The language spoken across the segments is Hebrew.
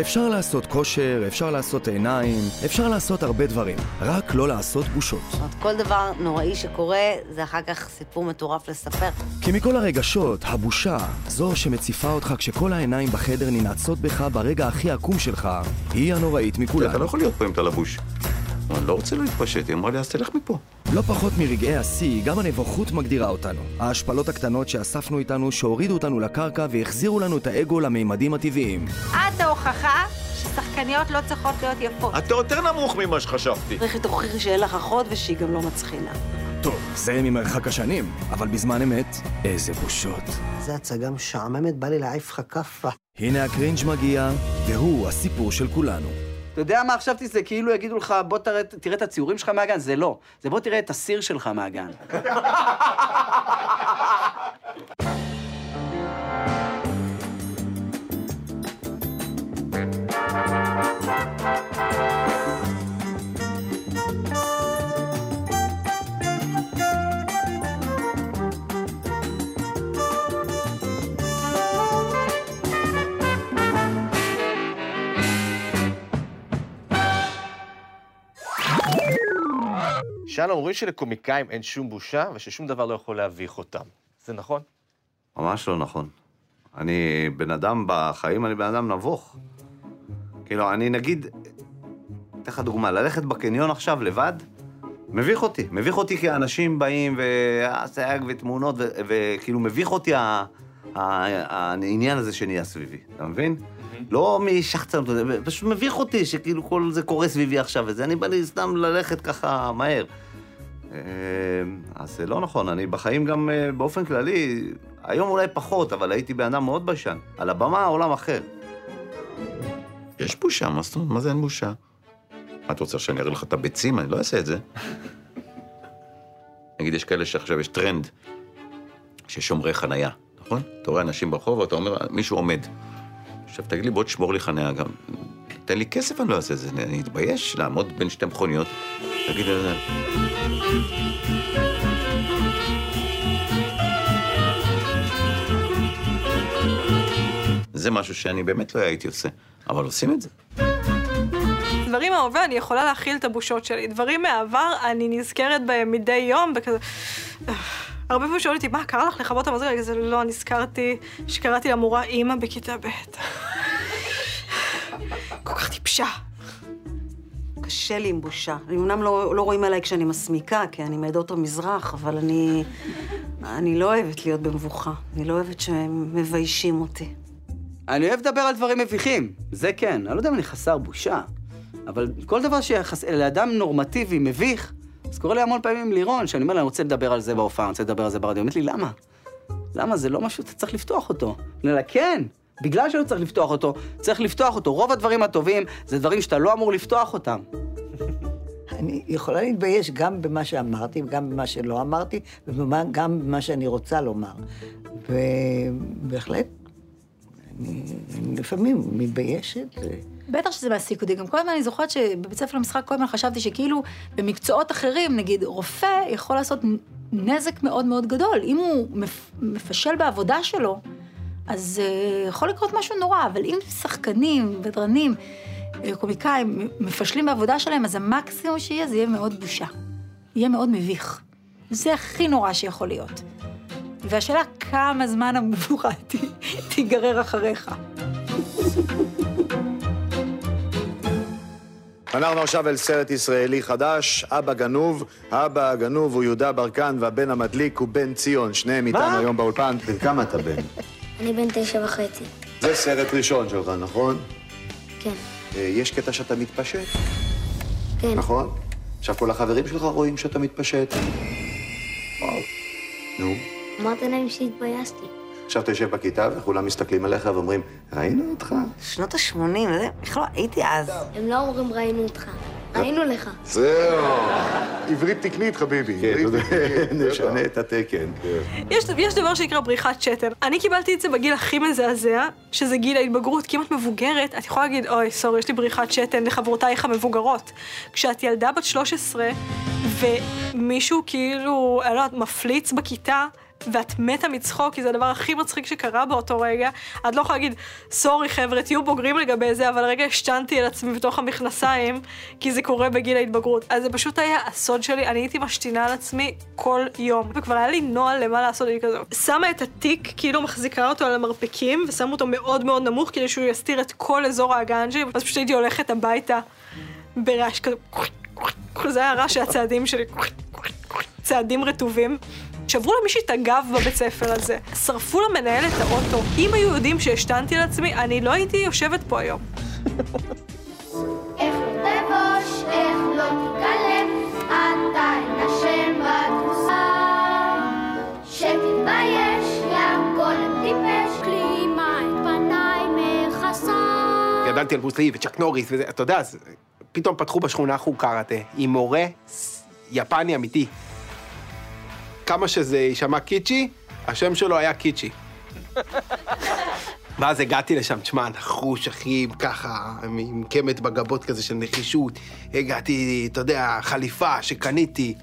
אפשר לעשות כושר, אפשר לעשות עיניים, אפשר לעשות הרבה דברים, רק לא לעשות בושות. זאת אומרת, כל דבר נוראי שקורה, זה אחר כך סיפור מטורף לספר. כי מכל הרגשות, הבושה, זו שמציפה אותך כשכל העיניים בחדר ננעצות בך ברגע הכי עקום שלך, היא הנוראית אתה לא מכולן. יכול להיות פה אם אתה לבוש. אני לא רוצה להתפשט, היא אמרה לי, אז תלך מפה. לא פחות מרגעי השיא, גם הנבוכות מגדירה אותנו. ההשפלות הקטנות שאספנו איתנו, שהורידו אותנו לקרקע והחזירו לנו את האגו למימדים הטבעיים. את ההוכחה ששחקניות לא צריכות להיות יפות. אתה יותר נמוך ממה שחשבתי. צריך תוכיחי שאין לך אחות ושהיא גם לא מצחינה. טוב, זה ממרחק השנים, אבל בזמן אמת, איזה בושות. זו הצגה משעממת, בא לי להעיף לך כאפה. הנה הקרינג' מגיע, והוא הסיפור של כולנו. אתה יודע מה חשבתי? זה כאילו יגידו לך, בוא תראה, תראה את הציורים שלך מהגן. זה לא. זה בוא תראה את הסיר שלך מהגן. שלום, אומרים שלקומיקאים אין שום בושה וששום דבר לא יכול להביך אותם. זה נכון? ממש לא נכון. אני בן אדם בחיים, אני בן אדם נבוך. כאילו, אני נגיד, אתן לך דוגמה, ללכת בקניון עכשיו לבד, מביך אותי. מביך אותי כי אנשים באים והסייג ותמונות, וכאילו מביך אותי ה- העניין הזה שנהיה סביבי, אתה מבין? לא משחצנות, פשוט מביך אותי שכאילו כל זה קורה סביבי עכשיו וזה, אני בא לי סתם ללכת ככה מהר. אה, אז זה לא נכון, אני בחיים גם אה, באופן כללי, היום אולי פחות, אבל הייתי בן אדם מאוד ביישן. על הבמה עולם אחר. יש בושה, מה זאת אומרת? מה זה אין בושה? מה, אתה רוצה שאני אראה לך את הביצים? אני לא אעשה את זה. נגיד, יש כאלה שעכשיו יש טרנד ששומרי חנייה, נכון? אתה רואה אנשים ברחוב ואתה אומר, מישהו עומד. עכשיו, תגיד לי, בוא תשמור לי חנייה גם. תן לי כסף, אני לא אעשה את זה. אני אתבייש לעמוד בין שתי מכוניות. תגיד, אה, זה משהו שאני באמת לא הייתי עושה, אבל עושים את זה. דברים מההווה, אני יכולה להכיל את הבושות שלי. דברים מהעבר, אני נזכרת בהם מדי יום, וכזה... הרבה פעמים שואלים אותי, מה, קרה לך לכבות את? אני כזה, לא, נזכרתי שקראתי למורה אימא בכיתה ב'. כל כך טיפשה. קשה לי עם בושה. אני אמנם לא, לא רואים עליי כשאני מסמיקה, כי אני מעדות המזרח, אבל אני... אני לא אוהבת להיות במבוכה. אני לא אוהבת שמביישים אותי. אני אוהב לדבר על דברים מביכים, זה כן. אני לא יודע אם אני חסר בושה, אבל כל דבר שלאדם נורמטיבי מביך, אז קורה לי המון פעמים לירון, שאני אומר לה, אני רוצה לדבר על זה בהופעה, אני רוצה לדבר על זה ברדיו. היא אומרת לי, למה? למה? זה לא משהו שאתה צריך לפתוח אותו. אני אומר לה, כן, בגלל שלא צריך לפתוח אותו, צריך לפתוח אותו. רוב הדברים הטובים זה דברים שאתה לא אמור לפתוח אותם. אני יכולה להתבייש גם במה שאמרתי, וגם במה שלא אמרתי, וגם במה שאני רוצה לומר. ובהחלט, אני, אני לפעמים מתביישת. בטח שזה מעסיק אותי. גם כל הזמן אני זוכרת שבבית ספר למשחק כל הזמן חשבתי שכאילו במקצועות אחרים, נגיד רופא יכול לעשות נזק מאוד מאוד גדול. אם הוא מפ- מפשל בעבודה שלו, אז uh, יכול לקרות משהו נורא, אבל אם שחקנים, בדרנים, אה, קומיקאים, מפשלים בעבודה שלהם, אז המקסימום שיהיה, זה יהיה מאוד בושה. יהיה מאוד מביך. זה הכי נורא שיכול להיות. והשאלה כמה זמן המבוכה תיגרר אחריך. אנחנו עכשיו אל סרט ישראלי חדש, אבא גנוב. האבא הגנוב הוא יהודה ברקן והבן המדליק הוא בן ציון. שניהם איתנו היום באולפן. בן כמה אתה בן? אני בן תשע וחצי. זה סרט ראשון שלך, נכון? כן. אה, יש קטע שאתה מתפשט, כן. נכון? עכשיו כל החברים שלך רואים שאתה מתפשט. וואו. נו. אמרת להם שהתביישתי. עכשיו אתה יושב בכיתה וכולם מסתכלים עליך ואומרים, ראינו אותך? שנות ה-80, זה, איך לא הייתי אז? הם לא אומרים ראינו אותך. ראינו לך. זהו. עברית תקנית, חביבי. כן, נשנה את התקן. יש, יש דבר שנקרא בריחת שתן. אני קיבלתי את זה בגיל הכי מזעזע, שזה גיל ההתבגרות. כי אם את מבוגרת, את יכולה להגיד, אוי, סורי, יש לי בריחת שתן לחברותייך המבוגרות. כשאת ילדה בת 13, ומישהו כאילו, אני לא יודעת, מפליץ בכיתה, ואת מתה מצחוק, כי זה הדבר הכי מצחיק שקרה באותו רגע. את לא יכולה להגיד, סורי חבר'ה, תהיו בוגרים לגבי זה, אבל רגע השתנתי על עצמי בתוך המכנסיים, כי זה קורה בגיל ההתבגרות. אז זה פשוט היה הסוד שלי, אני הייתי משתינה על עצמי כל יום. וכבר היה לי נוהל למה לעשות, אני כזה. שמה את התיק, כאילו מחזיקה אותו על המרפקים, ושמה אותו מאוד מאוד נמוך, כדי שהוא יסתיר את כל אזור האגן שלי, ואז פשוט הייתי הולכת הביתה ברעש כזה. זה היה הרעש של הצעדים שלי. צעדים רטובים. שברו למישהי את הגב בבית ספר הזה. שרפו למנהל את האוטו. אם היו יודעים שהשתנתי על עצמי, אני לא הייתי יושבת פה היום. איך לא תבוש, איך לא תיכלם, אתה אין השם בכורסה. שתתבייש, ים גולם טיפש, כלימה את פניי מכסה. גדלתי על ברוסלי וצ'אק נוריס וזה, אתה יודע, פתאום פתחו בשכונה חוג קראטה עם מורה יפני אמיתי. כמה שזה יישמע קיצ'י, השם שלו היה קיצ'י. ואז הגעתי לשם, תשמע, נחוש, אחי, ככה, עם קמת בגבות כזה של נחישות. הגעתי, אתה יודע, חליפה שקניתי.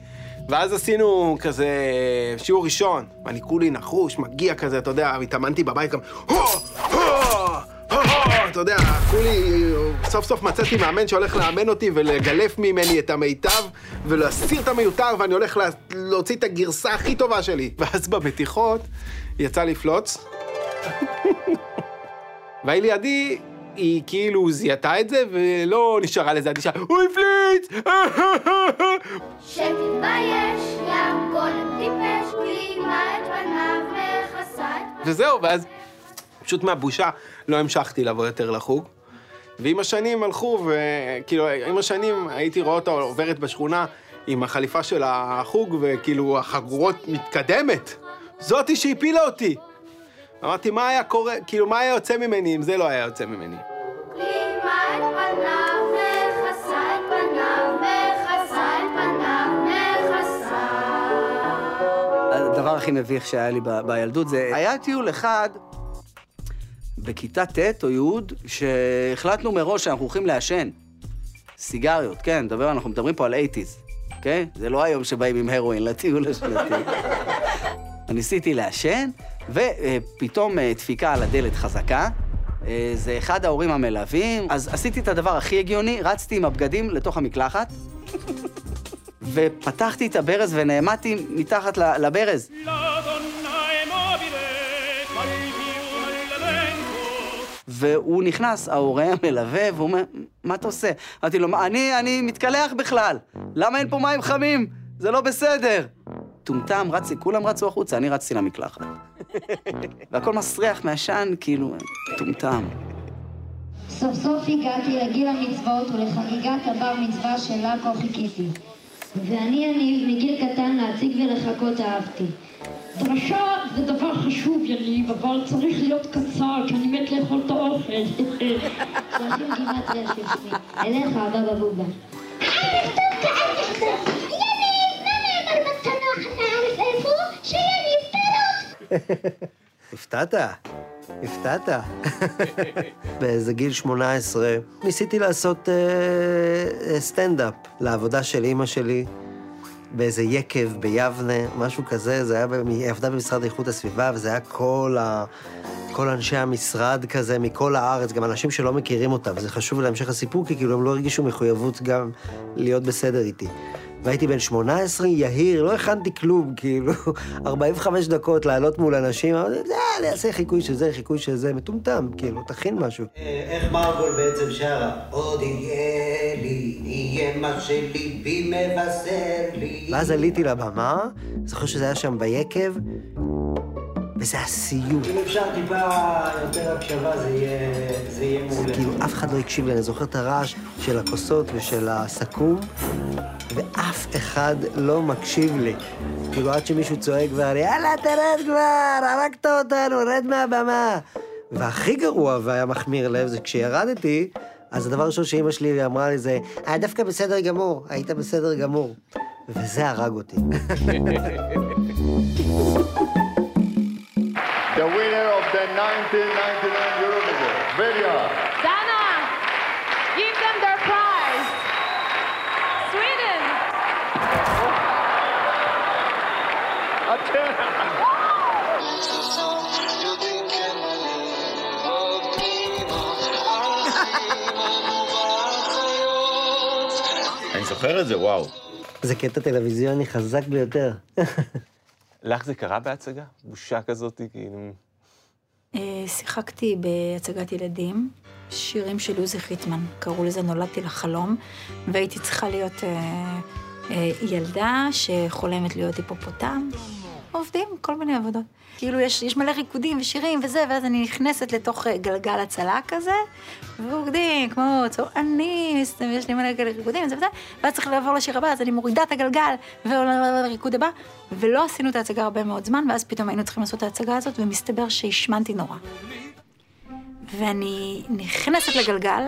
ואז עשינו כזה שיעור ראשון, ואני כולי נחוש, מגיע כזה, אתה יודע, התאמנתי בבית גם, הו, הו, הו, אתה יודע, כולי, סוף סוף מצאתי מאמן שהולך לאמן אותי ולגלף ממני את המיטב ולהסיר את המיותר, ואני הולך לה, להוציא את הגרסה הכי טובה שלי. ואז במתיחות יצא לי פלוץ, והיא לידי, היא כאילו זיהתה את זה ולא נשארה לזה אדישה, הוא הפליץ! שתתבייש, ים גולם טיפש, כלימה את פניו מכסה את וזהו, ואז פשוט מהבושה לא המשכתי לבוא יותר לחוג. ועם השנים הלכו, וכאילו, עם השנים הייתי רואה אותה עוברת בשכונה עם החליפה של החוג, וכאילו החגורות מתקדמת. זאתי שהפילה אותי. אמרתי, מה היה קורה, כאילו, מה היה יוצא ממני אם זה לא היה יוצא ממני? הדבר הכי מביך שהיה לי בילדות זה, היה טיול אחד בכיתה ט' או י', שהחלטנו מראש שאנחנו הולכים לעשן. סיגריות, כן, מדבר, אנחנו מדברים פה על 80's, אוקיי? זה לא היום שבאים עם הרואין לטיול השנתי. ניסיתי לעשן, ופתאום אה, דפיקה על הדלת חזקה. אה, זה אחד ההורים המלווים, אז עשיתי את הדבר הכי הגיוני, רצתי עם הבגדים לתוך המקלחת, ופתחתי את הברז ונעמדתי מתחת לברז. והוא נכנס, ההורה המלווה, והוא אומר, מה אתה עושה? אמרתי לו, "מה, אני, אני מתקלח בכלל, למה אין פה מים חמים? זה לא בסדר. טומטם, רצתי, כולם רצו החוצה, אני רצתי למקלחת. והכל מסריח מעשן, כאילו, טומטם. סוף סוף הגעתי לגיל המצוות ולחגיגת הבר מצווה שלה כה חיכיתי. ואני, אני מגיל קטן להציג ולחכות אהבתי. דרשה זה דבר חשוב, יניב, אבל צריך להיות קצר, כי אני מת לאכול את האוכל. שלושים גימטריה של שמי. אליך, הבבא בובה. הפתעת, הפתעת. באיזה גיל 18 ניסיתי לעשות אה, אה, סטנדאפ לעבודה של אימא שלי באיזה יקב ביבנה, משהו כזה, זה היה, היא עבדה במשרד איכות הסביבה, וזה היה כל, ה, כל אנשי המשרד כזה מכל הארץ, גם אנשים שלא מכירים אותה, וזה חשוב להמשך הסיפור, כי כאילו הם לא הרגישו מחויבות גם להיות בסדר איתי. והייתי בן 18, יהיר, לא הכנתי כלום, כאילו, 45 דקות לעלות מול אנשים, אמרתי, "אה, אני אעשה חיקוי של זה, חיקוי של זה, מטומטם, כאילו, תכין משהו. איך מרגול בעצם שרה? עוד יהיה מה שליבי מבשר לי. ואז עליתי לבמה, זוכר שזה היה שם ביקב, וזה היה סיוט. אם אפשר טיפה יותר הקשבה, זה יהיה, זה יהיה מעולה. כאילו, אף אחד לא הקשיב לי, אני זוכר את הרעש של הכוסות ושל הסכו"ם, ואף אחד לא מקשיב לי. כאילו, עד שמישהו צועק ואומר לי, יאללה, תרד כבר, הרגת אותנו, רד מהבמה. והכי גרוע והיה מחמיר לב זה כשירדתי, אז הדבר הראשון שאימא שלי אמרה לי זה, היה דווקא בסדר גמור, היית בסדר גמור. וזה הרג אותי. The winner of the 1999 Eurovision. Dana, give them their prize. Sweden. זוכר את זה, וואו. זה קטע טלוויזיוני חזק ביותר. לך זה קרה בהצגה? בושה כזאת, כאילו... אה, שיחקתי בהצגת ילדים, שירים של עוזי חיטמן, קראו לזה נולדתי לחלום, והייתי צריכה להיות אה, אה, ילדה שחולמת להיות היפופוטם. עובדים, כל מיני עבודות. כאילו, יש, יש מלא ריקודים ושירים וזה, ואז אני נכנסת לתוך אה, גלגל הצלה כזה, ורוקדים, כמו צועני, יש לי מלא כאלה ריקודים וזה וזה, ואז צריך לעבור לשיר הבא, אז אני מורידה את הגלגל, ועולה לריקוד הבא, ולא עשינו את ההצגה הרבה מאוד זמן, ואז פתאום היינו צריכים לעשות את ההצגה הזאת, ומסתבר שהשמנתי נורא. ואני נכנסת לגלגל,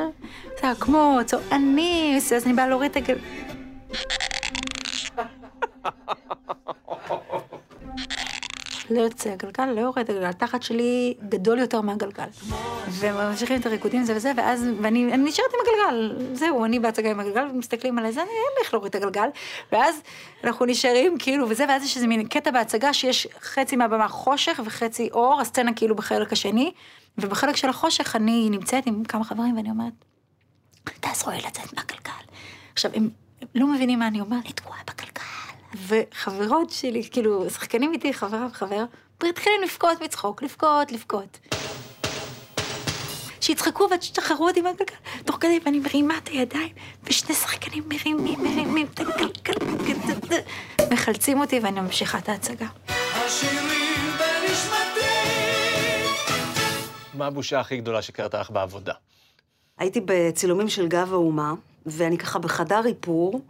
אתה כמו צועני, אז אני באה להוריד את הגלגל. לא יוצא הגלגל, לא יורד הגלגל, התחת שלי גדול יותר מהגלגל. וממשיכים את הריקודים זה וזה, ואז, ואני אני נשארת עם הגלגל, זהו, אני בהצגה עם הגלגל, ומסתכלים על זה, אני אין לי איך להוריד את הגלגל, ואז אנחנו נשארים כאילו וזה, ואז יש איזה מין קטע בהצגה שיש חצי מהבמה חושך וחצי אור, הסצנה כאילו בחלק השני, ובחלק של החושך אני נמצאת עם כמה חברים ואני אומרת, תעזרו לי לצאת מהגלגל. עכשיו, הם לא מבינים מה אני אומרת, אני תקועה בגלגל. וחברות שלי, כאילו, שחקנים איתי, חברה וחבר, מתחילים לבכות מצחוק, לבכות, לבכות. שיצחקו ותשחררו אותי מהגלגל, תוך כדי ואני מרימה את הידיים, ושני שחקנים מרימים, מרימים את הגלגל, מחלצים אותי ואני ממשיכה את ההצגה. מה הבושה הכי גדולה שקרתה לך בעבודה? הייתי בצילומים של גב האומה, ואני ככה בחדר איפור,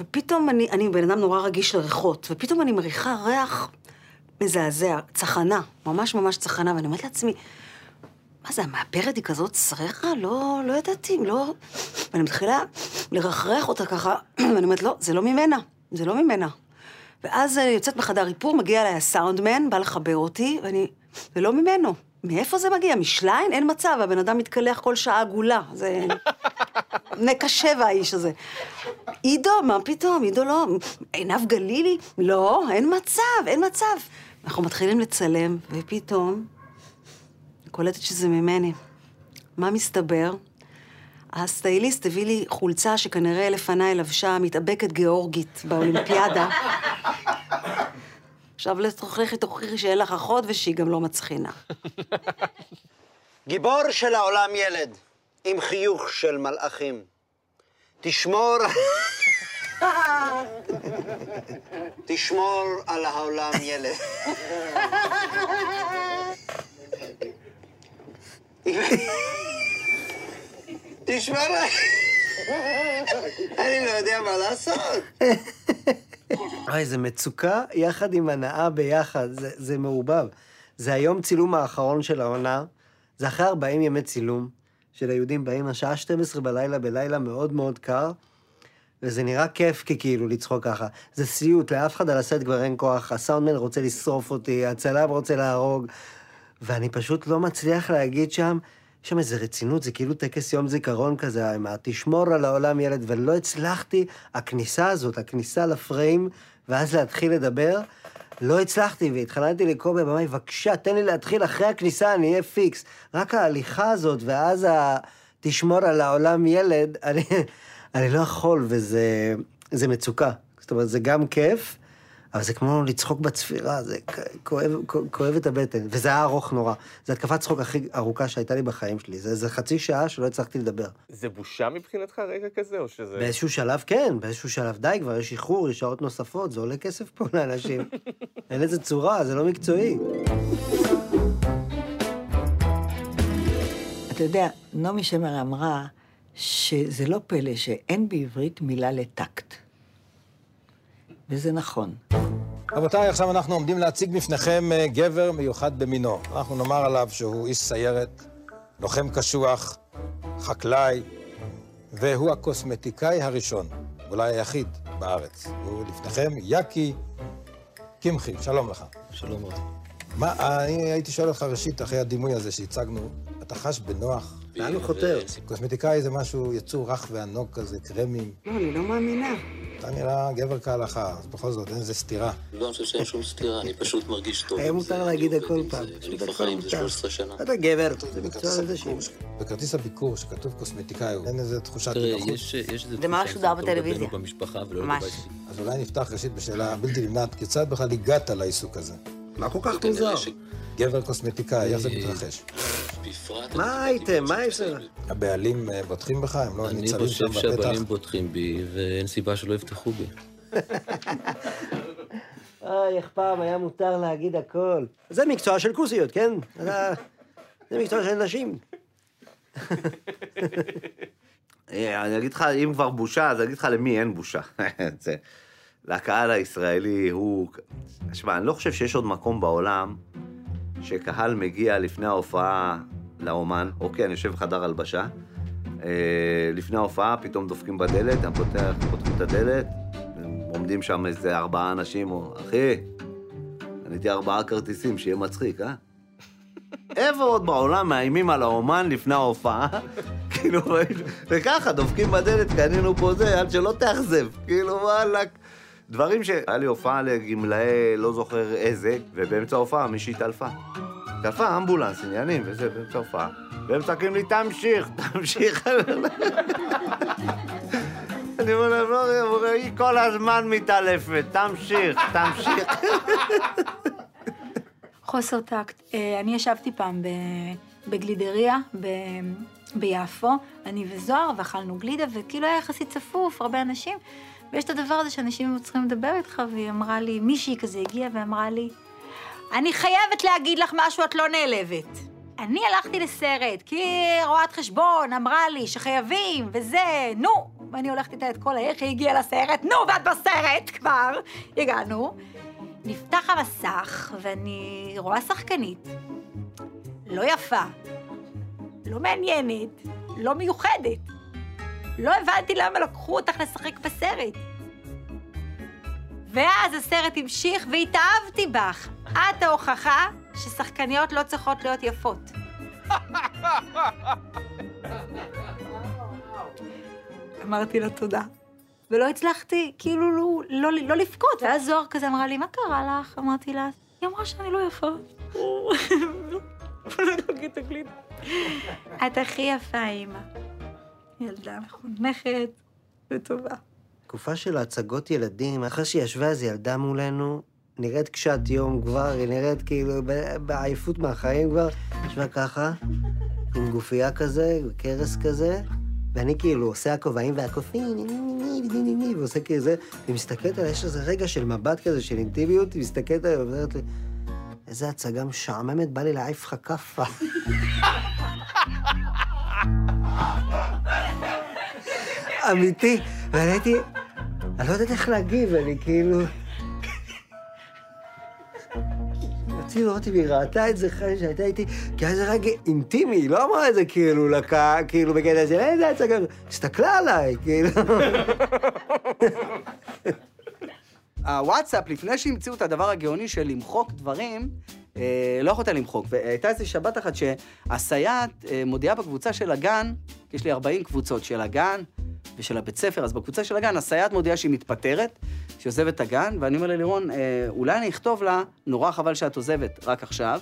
ופתאום אני, אני בן אדם נורא רגיש לריחות, ופתאום אני מריחה ריח מזעזע, צחנה, ממש ממש צחנה, ואני אומרת לעצמי, מה זה, המאפרת היא כזאת סרחה? לא, לא ידעתי, לא... ואני מתחילה לרחרח אותה ככה, ואני אומרת, לא, זה לא ממנה, זה לא ממנה. ואז אני יוצאת מחדר איפור, מגיע אליי הסאונדמן, בא לחבר אותי, ואני, זה לא ממנו. מאיפה זה מגיע? משליין? אין מצב, הבן אדם מתקלח כל שעה עגולה. זה... נקשה האיש הזה. עידו, מה פתאום? עידו לא... עינב גלילי? לא, אין מצב, אין מצב. אנחנו מתחילים לצלם, ופתאום, אני קולטת שזה ממני. מה מסתבר? הסטייליסט הביא לי חולצה שכנראה לפניי לבשה מתאבקת גיאורגית באולימפיאדה. עכשיו לכי תוכיחי שאין לך אחות ושהיא גם לא מצחינה. גיבור של העולם ילד, עם חיוך של מלאכים. תשמור... תשמור על העולם ילד. תשמור... אני לא יודע מה לעשות. אוי, זה מצוקה יחד עם הנאה ביחד, זה, זה מעובב. זה היום צילום האחרון של העונה, זה אחרי 40 ימי צילום, של היהודים באים השעה 12 בלילה, בלילה מאוד מאוד קר, וזה נראה כיף ככאילו לצחוק ככה. זה סיוט, לאף אחד על הסט כבר אין כוח, הסאונדמן רוצה לשרוף אותי, הצלם רוצה להרוג, ואני פשוט לא מצליח להגיד שם, יש שם איזו רצינות, זה כאילו טקס יום זיכרון כזה, עם תשמור על העולם ילד, ולא הצלחתי, הכניסה הזאת, הכניסה לפריים, ואז להתחיל לדבר, לא הצלחתי, והתחננתי לקובי הבמאי, בבקשה, תן לי להתחיל אחרי הכניסה, אני אהיה פיקס. רק ההליכה הזאת, ואז ה... תשמור על העולם ילד, אני, אני לא יכול, וזה זה מצוקה. זאת אומרת, זה גם כיף, אבל זה כמו לצחוק בצפירה, זה כואב, כואב את הבטן, וזה היה ארוך נורא. זו התקפת צחוק הכי ארוכה שהייתה לי בחיים שלי. זה איזה חצי שעה שלא הצלחתי לדבר. זה בושה מבחינתך רגע כזה, או שזה... באיזשהו שלב כן, באיזשהו שלב די, כבר יש איחור, יש שעות נוספות, זה עולה כסף פה לאנשים. אין לזה צורה, זה לא מקצועי. אתה יודע, נעמי שמר אמרה שזה לא פלא שאין בעברית מילה לטקט. וזה נכון. רבותיי, עכשיו אנחנו עומדים להציג בפניכם אה, גבר מיוחד במינו. אנחנו נאמר עליו שהוא איש סיירת, לוחם קשוח, חקלאי, והוא הקוסמטיקאי הראשון, אולי היחיד בארץ. הוא לפניכם יאקי קמחי, שלום לך. שלום רב. מה, אני הייתי שואל אותך ראשית, אחרי הדימוי הזה שהצגנו, אתה חש בנוח? לאן הוא חותר? קוסמטיקאי זה משהו, יצור רך וענוג כזה, קרמים. לא, אני לא מאמינה. אתה נראה גבר כהלכה, אז בכל זאת אין איזה סתירה. לא, אני חושב שאין שום סתירה, אני פשוט מרגיש טוב. היה עם מותר להגיד הכל פעם. אני זה מותר. 13 שנה. אתה גבר, זה מקצוע לנשים. בכרטיס הביקור שכתוב קוסמטיקאי, אין איזה תחושת איזה זה ממש תחושה שודר בטלוויזיה. לגבינו במשפחה ולא ממש. אז אולי נפתח ראשית בשאלה בלתי נמנעת, כיצד בכלל הגעת לעיסוק הזה? מה כל כך מוזר? גבר קוסמטיקאי, איך זה מתרחש? בפרט... מה הייתם? מה יש לך? הבעלים אה, בוטחים בך? הם לא אני ניצבים שם חושב בפתח? שהבעלים בוטחים בי, ואין סיבה שלא יבטחו בי. אוי, איך פעם היה מותר להגיד הכל. זה מקצוע של כוסיות, כן? זה מקצוע של נשים. אה, אני אגיד לך, אם כבר בושה, אז אני אגיד לך למי אין בושה. זה, לקהל הישראלי הוא... שמע, אני לא חושב שיש עוד מקום בעולם שקהל מגיע לפני ההופעה לאומן, אוקיי, אני יושב בחדר הלבשה, אה, לפני ההופעה פתאום דופקים בדלת, אני פותח, פותחים את הדלת, הם עומדים שם איזה ארבעה אנשים, או, אחי, קניתי ארבעה כרטיסים, שיהיה מצחיק, אה? איפה עוד בעולם מאיימים על האומן לפני ההופעה? כאילו, וככה, דופקים בדלת, קנינו פה זה, עד שלא תאכזב. כאילו, וואלכ. דברים ש... היה לי הופעה לגמלאי, לא זוכר איזה, ובאמצע ההופעה מישהי התעלפה. התעלפה, אמבולנס, עניינים, וזה, באמצע ההופעה. והם צועקים לי, תמשיך, תמשיך. אני אומר להם, לא, היא כל הזמן מתעלפת, תמשיך, תמשיך. חוסר טקט. אה, אני ישבתי פעם בגלידריה ב- ביפו, אני וזוהר, ואכלנו גלידה, וכאילו היה יחסית צפוף, הרבה אנשים, ויש את הדבר הזה שאנשים צריכים לדבר איתך, והיא אמרה לי, מישהי כזה הגיעה ואמרה לי, אני חייבת להגיד לך משהו, את לא נעלבת. אני הלכתי לסרט, כי רואת חשבון אמרה לי שחייבים, וזה, נו. ואני הולכת איתה את כל איך היא הגיעה לסרט, נו, ואת בסרט כבר. הגענו. נפתח המסך, ואני רואה שחקנית. לא יפה, לא מעניינת, לא מיוחדת. לא הבנתי למה לקחו אותך לשחק בסרט. ואז הסרט המשיך והתאהבתי בך. את ההוכחה ששחקניות לא צריכות להיות יפות. אמרתי לה תודה. ולא הצלחתי, כאילו, לא, לא, לא לבכות. ואז זוהר כזה אמרה לי, מה קרה לך? אמרתי לה, היא אמרה שאני לא יפה. את הכי יפה, אימא. ילדה מחונכת וטובה. תקופה של הצגות ילדים, אחרי שהיא ישבה איזו ילדה מולנו, נראית קשת יום כבר, היא נראית כאילו ב- בעייפות מהחיים כבר, ישבה ככה, עם גופייה כזה, קרס כזה, ואני כאילו עושה הכובעים והקופים, ועושה כאילו זה, והיא מסתכלת עליי, יש איזה רגע של מבט כזה, של אינטימיות, היא מסתכלת עליי ואומרת לי, איזה הצגה משעממת, בא לי להעיף לך כאפה. אמיתי, ואני הייתי, אני לא יודעת איך להגיב, אני כאילו... רציתי לראות אם היא ראתה את זה אחרי שהייתה איתי, כי היה איזה רגע אינטימי, היא לא אמרה את זה כאילו לקה, כאילו בקטע של איזה הצגה, הסתכלה עליי, כאילו. הוואטסאפ, לפני שהמציאו את הדבר הגאוני של למחוק דברים, אה, לא יכולת למחוק. והייתה איזו שבת אחת שהסייעת אה, מודיעה בקבוצה של הגן, יש לי 40 קבוצות של הגן ושל הבית ספר, אז בקבוצה של הגן הסייעת מודיעה שהיא מתפטרת, שהיא עוזבת את הגן, ואני אומר ללירון, אה, אולי אני אכתוב לה, נורא חבל שאת עוזבת רק עכשיו.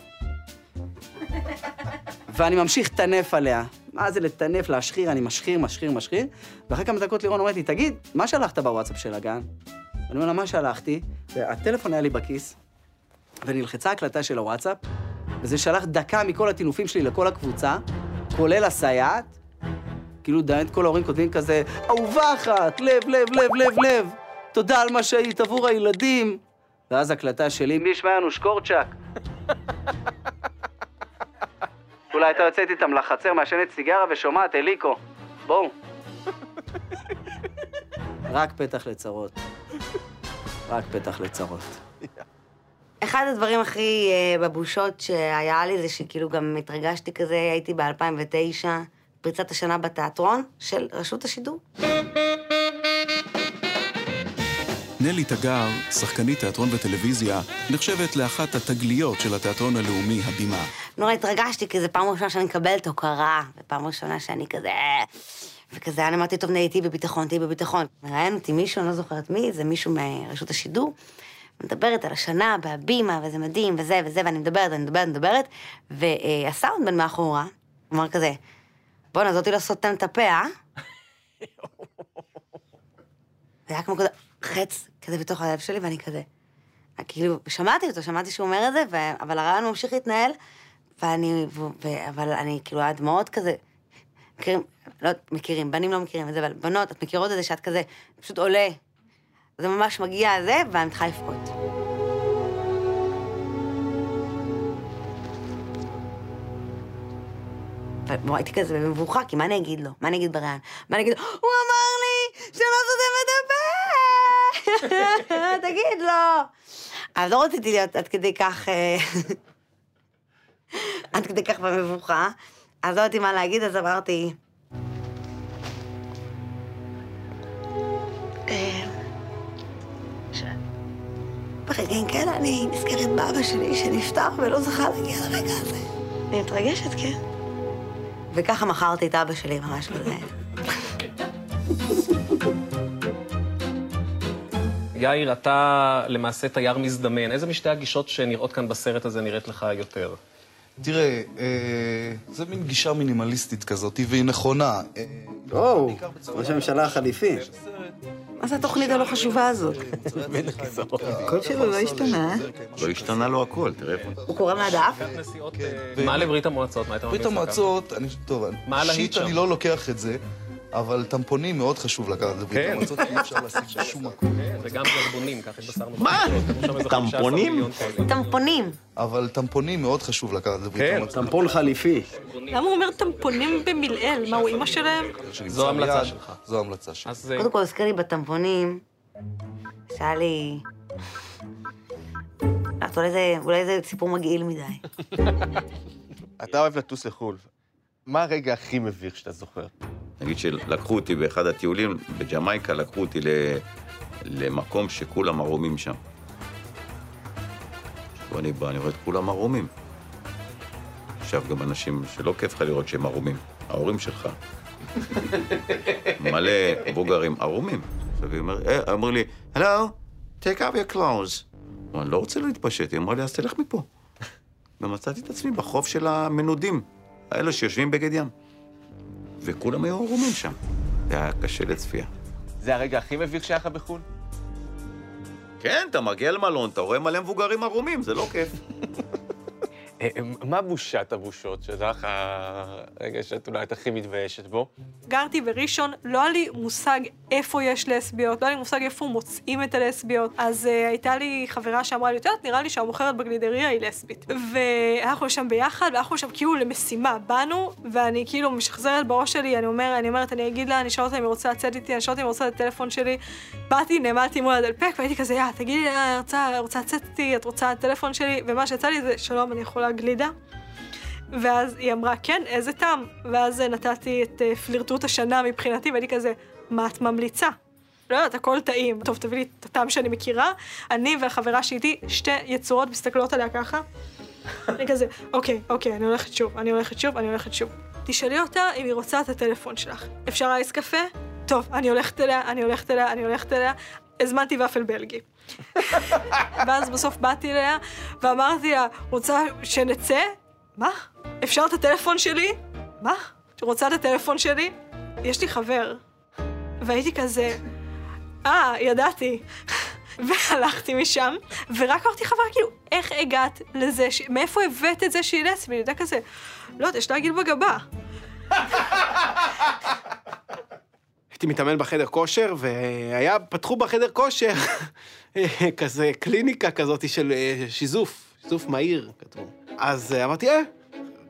ואני ממשיך לטנף עליה. מה זה לטנף, להשחיר, אני משחיר, משחיר, משחיר. ואחרי כמה דקות לירון אומרת לי, תגיד, מה שלחת בוואטסאפ של הגן? אני אומר לה, מה שלחתי? והטלפון היה לי בכיס, ונלחצה הקלטה של הוואטסאפ, וזה שלח דקה מכל הטינופים שלי לכל הקבוצה, כולל הסייעת. כאילו, דמיין את כל ההורים כותבים כזה, אהובה אחת, לב, לב, לב, לב, לב, תודה על מה שהיית עבור הילדים. ואז הקלטה שלי, מי ישמע לנו שקורצ'אק? אולי הייתה יוצאת איתם לחצר, מעשנת סיגרה ושומעת אליקו. בואו. רק פתח לצרות. רק פתח לצרות. אחד הדברים הכי אה, בבושות שהיה לי זה שכאילו גם התרגשתי כזה, הייתי ב-2009, פריצת השנה בתיאטרון של רשות השידור. נלי תגר, שחקנית תיאטרון וטלוויזיה, נחשבת לאחת התגליות של התיאטרון הלאומי, הבימה. נורא התרגשתי, כי זו פעם ראשונה שאני מקבלת הוקרה, ופעם ראשונה שאני כזה... וכזה, אני אמרתי, טוב, נהיה איתי בביטחון, תהיי בביטחון. מראיין אותי מישהו, אני לא זוכרת מי, זה מישהו מרשות השידור. מדברת על השנה בהבימה, וזה מדהים, וזה וזה, ואני מדברת, אני מדברת, מדברת, והסאונדמן מאחורה, הוא אמר כזה, בואנה, זאתי לא סותם את הפה, אה? זה היה כמו כזה חץ כזה בתוך הלב שלי, ואני כזה, כאילו, שמעתי אותו, שמעתי שהוא אומר את זה, ו... אבל הרעיון ממשיך להתנהל, ואני, ו... ו... אבל אני, כאילו, הדמעות כזה, מכירים, לא מכירים, בנים לא מכירים את זה, אבל בנות, את מכירות את זה שאת כזה, פשוט עולה. זה ממש מגיע זה, ואני מתחילה לבכות. והייתי כזה במבוכה, כי מה אני אגיד לו? מה אני אגיד בריאיון? מה אני אגיד לו? הוא אמר לי שלא סותם את הפה! תגיד לו. אז לא רציתי להיות עד כדי כך... אה, עד כדי כך במבוכה. אז לא ידעתי מה להגיד, אז אמרתי... ברגעים כאלה אני נזכרת באבא שלי שנפטר ולא זכה להגיע לרגע הזה. אני מתרגשת, כן. וככה מכרתי את אבא שלי ממש בזה. יאיר, אתה למעשה תייר מזדמן. איזה משתי הגישות שנראות כאן בסרט הזה נראית לך יותר? תראה, אה, זה מין גישה מינימליסטית כזאת, והיא נכונה. אה, או, ראש הממשלה החליפי. מה זה התוכנית הלא חשובה הזאת? הקול שלו לא השתנה. לא השתנה לו הכל, תראה איפה. הוא קורא מהדף? מה לברית המועצות? מה היית ממליץ ברית? המועצות, אני, טוב, שם? אני לא לוקח את זה, אבל טמפונים מאוד חשוב לקחת לברית כן. המועצות, כי אי אפשר להשיג בשום מקום. וגם גרבונים, קח התבשרנו. מה? טמפונים? טמפונים. אבל טמפונים מאוד חשוב לקחת לברית כן, המועצות. טמפון חליפי. למה הוא אומר טמפונים במלעיל? מה, הוא אימא שלהם? זו ההמלצה שלך. זו ההמלצה שלך. אה, קודם כל, הזכיר לי בטמפונים, שהיה לי... לא, אולי זה סיפור מגעיל מדי. אתה אוהב לטוס לחו"ל. מה הרגע הכי מביך שאתה זוכר? נגיד שלקחו אותי באחד הטיולים בג'מייקה, לקחו אותי ל... למקום שכולם ערומים שם. עכשיו אני בא, אני רואה את כולם ערומים. עכשיו גם אנשים שלא כיף לך לראות שהם ערומים, ההורים שלך. מלא מבוגרים ערומים. עכשיו היא אומרת, אה, אמרו לי, hello, take up your clothes. אני לא רוצה להתפשט, היא אמרה לי, אז תלך מפה. ומצאתי את עצמי בחוף של המנודים, האלה שיושבים בגד ים. וכולם היו ערומים שם. זה היה קשה לצפייה. זה הרגע הכי מביך שהיה לך בחו"ל? כן, אתה מגיע למלון, אתה רואה מלא מבוגרים ערומים, זה לא כיף. אה, מה בושת הבושות, שזה לך הרגע שאת אולי את הכי מתביישת בו? גרתי בראשון, לא היה לי מושג איפה יש לסביות, לא היה לי מושג איפה מוצאים את הלסביות. אז uh, הייתה לי חברה שאמרה לי, את יודעת, נראה לי שהמוכרת בגלידריה היא לסבית. ואנחנו שם ביחד, ואנחנו שם כאילו למשימה. באנו, ואני כאילו משחזרת בראש שלי, אני, אומר, אני אומרת, אני אגיד לה, אני אשאל אותה אם היא רוצה לצאת איתי, אני אשאל אותה אם היא רוצה את הטלפון שלי. באתי, נעמדתי מול הדלפק, והייתי כזה, יא, תגידי לי, רוצה, רוצה לצאת איתי, את רוצה את הטלפון שלי? ומה שיצא לי זה, שלום, אני יכולה גלידה? ואז היא אמרה, כן, איזה טעם? ואז אה, נתתי את אה, פלירטוט השנה מבחינתי, והייתי כזה, מה את ממליצה? לא יודעת, הכל טעים. טוב, תביא לי את הטעם שאני מכירה. אני והחברה שאיתי, שתי יצורות מסתכלות עליה ככה. אני כזה, אוקיי, אוקיי, אני הולכת שוב, אני הולכת שוב, אני הולכת שוב. תשאלי אותה אם היא רוצה את הטלפון שלך. אפשר אייס קפה? טוב, אני הולכת אליה, אני הולכת אליה, אני הולכת אליה. הזמנתי ופל בלגי. ואז בסוף באתי אליה, ואמרתי לה, רוצה שנצא? מה? אפשר את הטלפון שלי? מה? את רוצה את הטלפון שלי? יש לי חבר. והייתי כזה, אה, ידעתי. והלכתי משם, ורק אמרתי חברה, כאילו, איך הגעת לזה, ש... מאיפה הבאת את זה שהיא לסבית? אני יודע כזה, לא יודע, יש לה גיל בגבה. הייתי מתאמן בחדר כושר, והיה, פתחו בחדר כושר כזה קליניקה כזאת של אה, שיזוף, שיזוף מהיר, כתבו. אז אה, אמרתי, אה,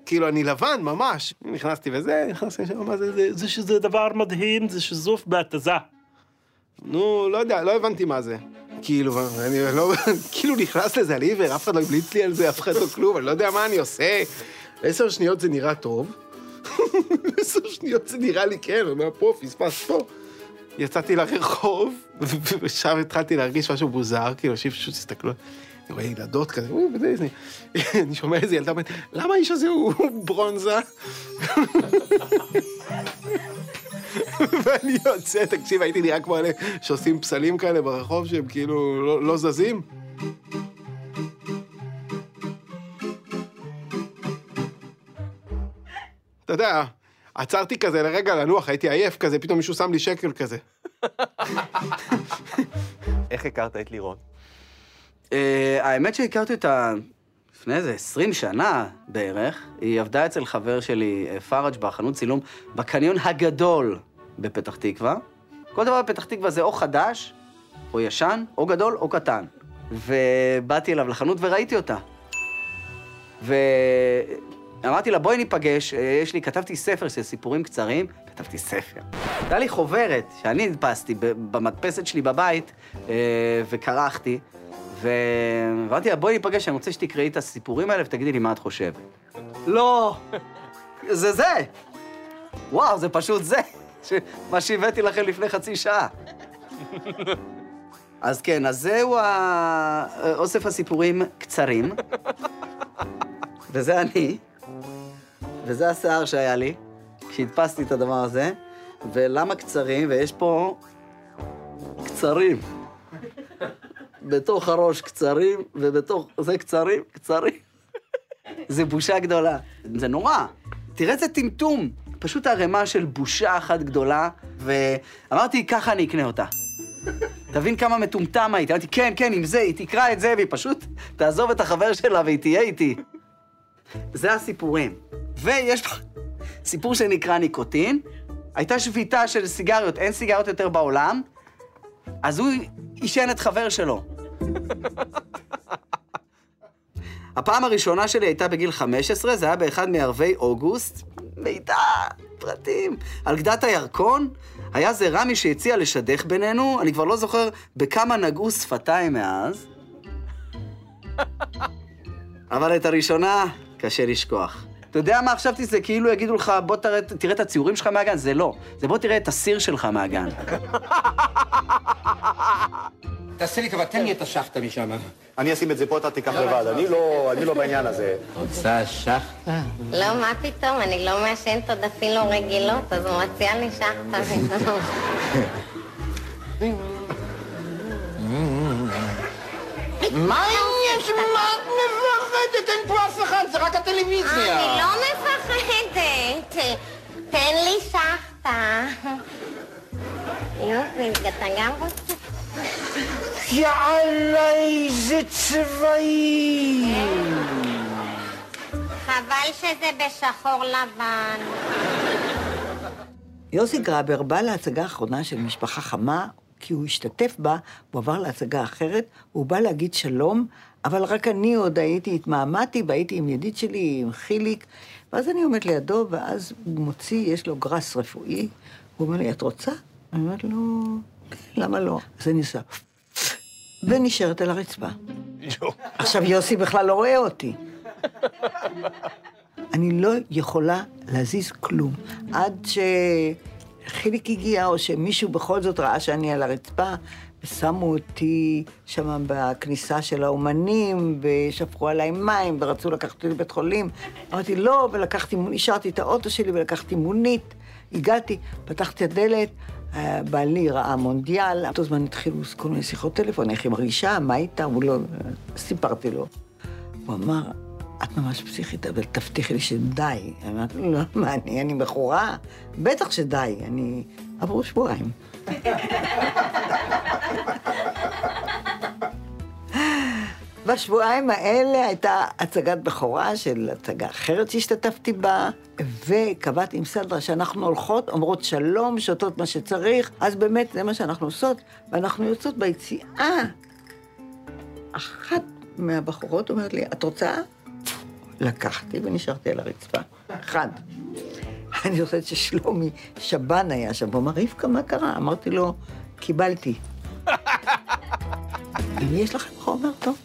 כאילו, אני לבן, ממש. נכנסתי וזה, נכנסתי לשם, זה, זה, זה שזה דבר מדהים, זה שיזוף בהתזה. נו, לא יודע, לא הבנתי מה זה. כאילו, אני לא, כאילו נכנס לזה על עיוור, אף אחד לא המליץ לי על זה, אף אחד לא כלום, אני לא יודע מה אני עושה. עשר שניות זה נראה טוב, עשר שניות זה נראה לי, כן, אומר, פה, פספס פה. יצאתי לרחוב, ושם התחלתי להרגיש משהו מוזר, כאילו, אנשים פשוט הסתכלו, אני רואה ילדות כזה. אני שומע איזה ילדה למה האיש הזה הוא ברונזה? ואני יוצא, תקשיב, הייתי נראה כמו אלה שעושים פסלים כאלה ברחוב, שהם כאילו לא, לא זזים. אתה יודע, עצרתי כזה לרגע לנוח, הייתי עייף כזה, פתאום מישהו שם לי שקל כזה. איך הכרת את לירון? אה, האמת שהכרתי אותה לפני איזה 20 שנה בערך. היא עבדה אצל חבר שלי, אה, פראג', בחנות צילום, בקניון הגדול בפתח תקווה. כל דבר בפתח תקווה זה או חדש, או ישן, או גדול, או קטן. ובאתי אליו לחנות וראיתי אותה. ואמרתי לה, בואי ניפגש, אה, יש לי, כתבתי ספר של סיפורים קצרים, כתבתי ספר. הייתה לי חוברת שאני הדפסתי במדפסת שלי בבית, אה, וכרכתי, ואמרתי לה, בואי ניפגש, אני רוצה שתקראי את הסיפורים האלה ותגידי לי מה את חושבת. לא, זה זה. וואו, זה פשוט זה. מה שהבאתי לכם לפני חצי שעה. אז כן, אז זהו אוסף הסיפורים קצרים, וזה אני, וזה השיער שהיה לי, כשהדפסתי את הדבר הזה, ולמה קצרים? ויש פה קצרים. בתוך הראש קצרים, ובתוך זה קצרים, קצרים. זה בושה גדולה. זה נורא. תראה איזה טמטום. פשוט ערימה של בושה אחת גדולה, ואמרתי, ככה אני אקנה אותה. תבין כמה מטומטם הייתי. אמרתי, כן, כן, עם זה, היא תקרא את זה, והיא פשוט תעזוב את החבר שלה והיא תהיה איתי. זה הסיפורים. ויש סיפור שנקרא ניקוטין. הייתה שביתה של סיגריות, אין סיגריות יותר בעולם, אז הוא עישן את חבר שלו. הפעם הראשונה שלי הייתה בגיל 15, זה היה באחד מערבי אוגוסט. מידע, פרטים. על גדת הירקון, היה זה רמי שהציע לשדך בינינו, אני כבר לא זוכר בכמה נגעו שפתיים מאז. אבל את הראשונה קשה לשכוח. אתה יודע מה חשבתי? זה כאילו יגידו לך, בוא תראה, תראה את הציורים שלך מהגן. זה לא. זה בוא תראה את הסיר שלך מהגן. תעשה לי טובה, תן לי את השחטה משם. אני אשים את זה פה, אתה תיקח לבד. אני לא, אני לא בעניין הזה. רוצה שחטה? לא, מה פתאום, אני לא מעשנת עוד אפילו רגילות, אז הוא מציע לי שחטה. מה העניין שמה את מפחדת? אין פה אף אחד, זה רק הטלוויזיה. אני לא מפחדת. תן לי שחטה. יופי, אתה גם רוצה? יאללה, איזה צבעים! חבל שזה בשחור לבן. יוסי גרבר בא להצגה האחרונה של משפחה חמה, כי הוא השתתף בה, הוא עבר להצגה אחרת, הוא בא להגיד שלום, אבל רק אני עוד הייתי, התמהמהתי, והייתי עם ידיד שלי, עם חיליק, ואז אני עומדת לידו, ואז הוא מוציא, יש לו גרס רפואי, הוא אומר לי, את רוצה? אני אומרת לו, "כן, למה לא? אז אני עושה, ונשארת על הרצפה. עכשיו, יוסי בכלל לא רואה אותי. אני לא יכולה להזיז כלום. עד שחיליק הגיע, או שמישהו בכל זאת ראה שאני על הרצפה, ושמו אותי שם בכניסה של האומנים, ושפכו עליי מים, ורצו לקחת אותי לבית חולים. אמרתי לא, ולקחתי, השארתי את האוטו שלי ולקחתי מונית. הגעתי, פתחתי הדלת, אה, בעלי ראה מונדיאל, באותו זמן התחילו כל מיני שיחות טלפון, איך היא מרגישה, מה איתה, הוא לא... סיפרתי לו. הוא אמר, את ממש פסיכית, אבל תבטיחי לי שדי. אמרתי לא, מה, אני, אני מכורה? בטח שדי, אני... עברו שבועיים. בשבועיים האלה הייתה הצגת בכורה של הצגה אחרת שהשתתפתי בה, וקבעתי עם סדרה שאנחנו הולכות, אומרות שלום, שותות מה שצריך, אז באמת זה מה שאנחנו עושות, ואנחנו יוצאות ביציאה. אחת מהבחורות אומרת לי, את רוצה? לקחתי ונשארתי על הרצפה. אחד. אני חושבת ששלומי שבן היה שם, הוא אמר, רבקה, מה קרה? אמרתי לו, קיבלתי. אם יש לכם חומר טוב.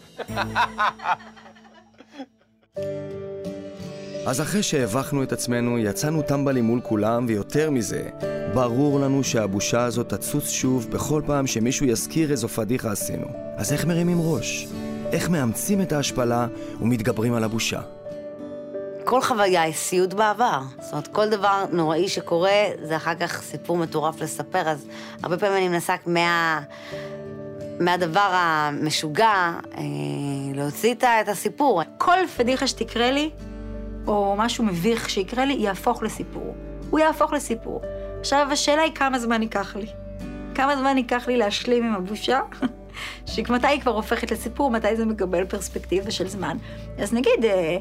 אז אחרי שהבכנו את עצמנו, יצאנו טמבלים מול כולם, ויותר מזה, ברור לנו שהבושה הזאת תצוץ שוב בכל פעם שמישהו יזכיר איזו פדיחה עשינו. אז איך מרימים ראש? איך מאמצים את ההשפלה ומתגברים על הבושה? כל חוויה היא סיוט בעבר. זאת אומרת, כל דבר נוראי שקורה, זה אחר כך סיפור מטורף לספר, אז הרבה פעמים אני מנסה מה... מהדבר המשוגע, אה, להוציא את הסיפור. כל פדיחה שתקרה לי, או משהו מביך שיקרה לי, יהפוך לסיפור. הוא יהפוך לסיפור. עכשיו, השאלה היא כמה זמן ייקח לי. כמה זמן ייקח לי להשלים עם הבושה, שמתי היא כבר הופכת לסיפור, מתי זה מקבל פרספקטיבה של זמן. אז נגיד, אה,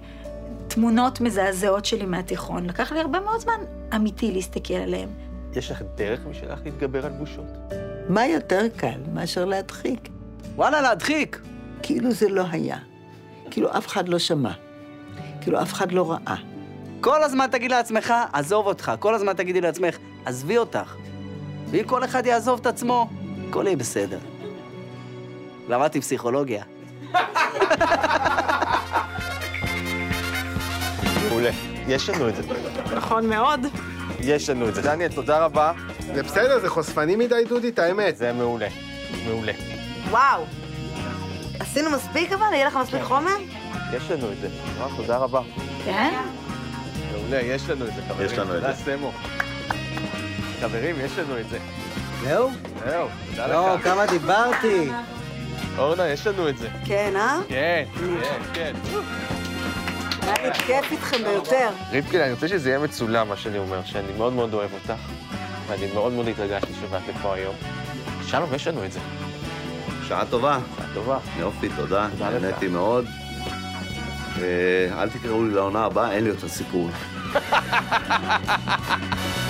תמונות מזעזעות שלי מהתיכון, לקח לי הרבה מאוד זמן אמיתי להסתכל עליהן. יש לך דרך משלך להתגבר על בושות? מה יותר קל מאשר להדחיק? וואלה, להדחיק. כאילו זה לא היה. כאילו אף אחד לא שמע. כאילו אף אחד לא ראה. כל הזמן תגיד לעצמך, עזוב אותך. כל הזמן תגידי לעצמך, עזבי אותך. ואם כל אחד יעזוב את עצמו, הכל יהיה בסדר. למדתי פסיכולוגיה. מעולה. יש לנו את זה. נכון מאוד. יש לנו את זה. דניאל, תודה רבה. זה בסדר, זה חושפני מדי, דודי, את האמת. זה מעולה. מעולה. וואו. עשינו מספיק אבל? יהיה לך מספיק חומר? יש לנו את זה. תודה רבה. כן? מעולה, יש לנו את זה, חברים. יש לנו את תודה, זה. סמו. חברים, יש לנו את זה. זהו? זהו, תודה לא, לך. כמה דיברתי. אורנה, יש לנו את זה. כן, אה? כן, כן, כן. היה לי כיף איתכם ביותר. רבקין, אני רוצה שזה יהיה מצולם, מה שאני אומר, שאני מאוד מאוד אוהב אותך, ואני מאוד מאוד התרגשתי שבאת לפה היום. שלום, יש לנו את זה. שעה טובה. שעה טובה. יופי, תודה. תודה לך. נהניתי מאוד. אה, אל תקראו לי לעונה הבאה, אין לי יותר סיפור.